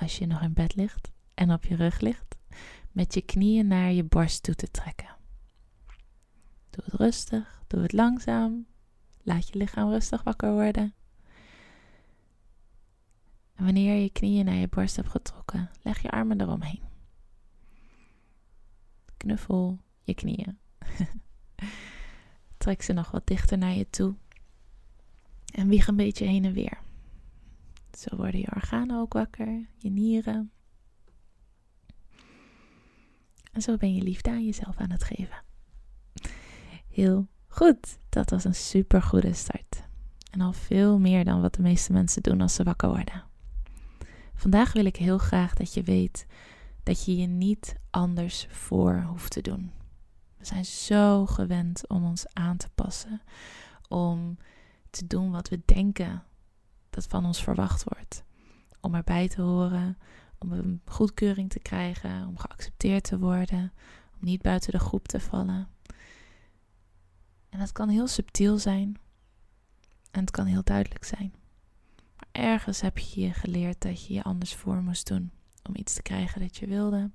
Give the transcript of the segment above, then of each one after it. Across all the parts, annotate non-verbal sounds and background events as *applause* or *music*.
als je nog in bed ligt en op je rug ligt, met je knieën naar je borst toe te trekken. Doe het rustig, doe het langzaam. Laat je lichaam rustig wakker worden. En wanneer je knieën naar je borst hebt getrokken, leg je armen eromheen. Knuffel je knieën. *laughs* Trek ze nog wat dichter naar je toe. En wieg een beetje heen en weer. Zo worden je organen ook wakker, je nieren. En zo ben je liefde aan jezelf aan het geven. Heel goed, dat was een super goede start. En al veel meer dan wat de meeste mensen doen als ze wakker worden. Vandaag wil ik heel graag dat je weet dat je je niet anders voor hoeft te doen. We zijn zo gewend om ons aan te passen, om te doen wat we denken dat van ons verwacht wordt. Om erbij te horen, om een goedkeuring te krijgen, om geaccepteerd te worden, om niet buiten de groep te vallen. En dat kan heel subtiel zijn en het kan heel duidelijk zijn. Maar ergens heb je je geleerd dat je je anders voor moest doen om iets te krijgen dat je wilde,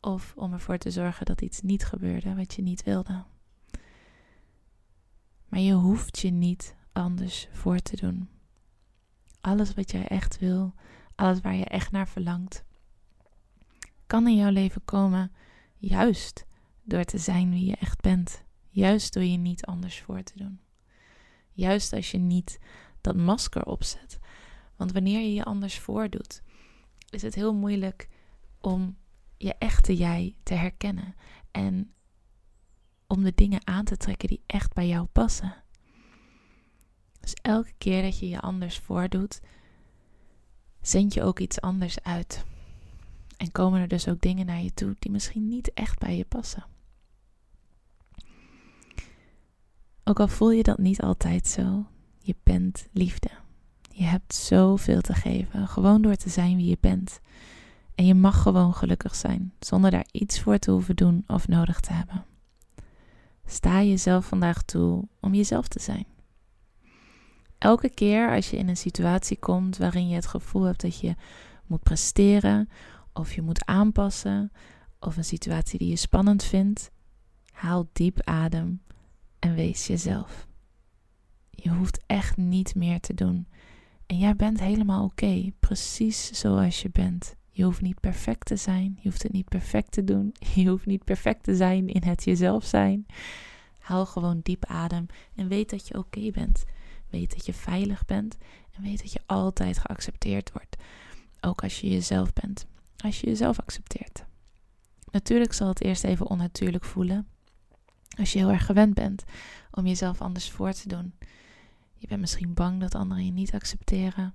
of om ervoor te zorgen dat iets niet gebeurde wat je niet wilde. Maar je hoeft je niet anders voor te doen alles wat jij echt wil, alles waar je echt naar verlangt, kan in jouw leven komen juist door te zijn wie je echt bent. Juist door je niet anders voor te doen. Juist als je niet dat masker opzet. Want wanneer je je anders voordoet, is het heel moeilijk om je echte jij te herkennen. En om de dingen aan te trekken die echt bij jou passen. Dus elke keer dat je je anders voordoet, zend je ook iets anders uit. En komen er dus ook dingen naar je toe die misschien niet echt bij je passen. Ook al voel je dat niet altijd zo, je bent liefde. Je hebt zoveel te geven, gewoon door te zijn wie je bent. En je mag gewoon gelukkig zijn, zonder daar iets voor te hoeven doen of nodig te hebben. Sta jezelf vandaag toe om jezelf te zijn. Elke keer als je in een situatie komt waarin je het gevoel hebt dat je moet presteren of je moet aanpassen of een situatie die je spannend vindt, haal diep adem en wees jezelf. Je hoeft echt niet meer te doen. En jij bent helemaal oké, precies zoals je bent. Je hoeft niet perfect te zijn, je hoeft het niet perfect te doen, *laughs* je hoeft niet perfect te zijn in het jezelf zijn. Haal gewoon diep adem en weet dat je oké bent. Weet dat je veilig bent en weet dat je altijd geaccepteerd wordt. Ook als je jezelf bent. Als je jezelf accepteert. Natuurlijk zal het eerst even onnatuurlijk voelen. Als je heel erg gewend bent om jezelf anders voor te doen. Je bent misschien bang dat anderen je niet accepteren.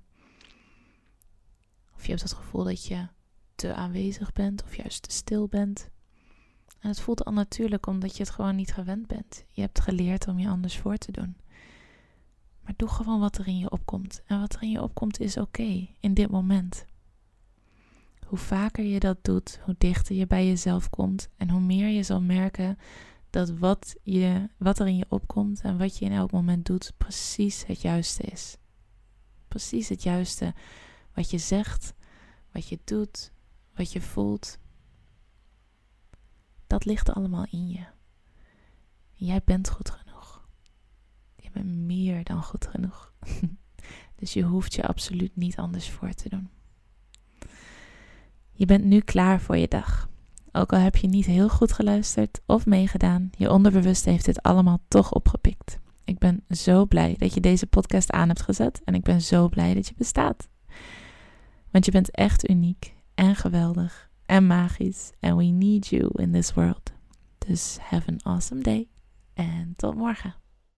Of je hebt het gevoel dat je te aanwezig bent of juist te stil bent. En het voelt onnatuurlijk omdat je het gewoon niet gewend bent. Je hebt geleerd om je anders voor te doen. Maar doe gewoon wat er in je opkomt. En wat er in je opkomt is oké in dit moment. Hoe vaker je dat doet, hoe dichter je bij jezelf komt en hoe meer je zal merken dat wat, je, wat er in je opkomt en wat je in elk moment doet, precies het juiste is. Precies het juiste wat je zegt, wat je doet, wat je voelt. Dat ligt allemaal in je. Jij bent goed genoeg ben meer dan goed genoeg. *laughs* dus je hoeft je absoluut niet anders voor te doen. Je bent nu klaar voor je dag. Ook al heb je niet heel goed geluisterd of meegedaan, je onderbewust heeft dit allemaal toch opgepikt. Ik ben zo blij dat je deze podcast aan hebt gezet en ik ben zo blij dat je bestaat. Want je bent echt uniek en geweldig en magisch en we need you in this world. Dus have an awesome day en tot morgen.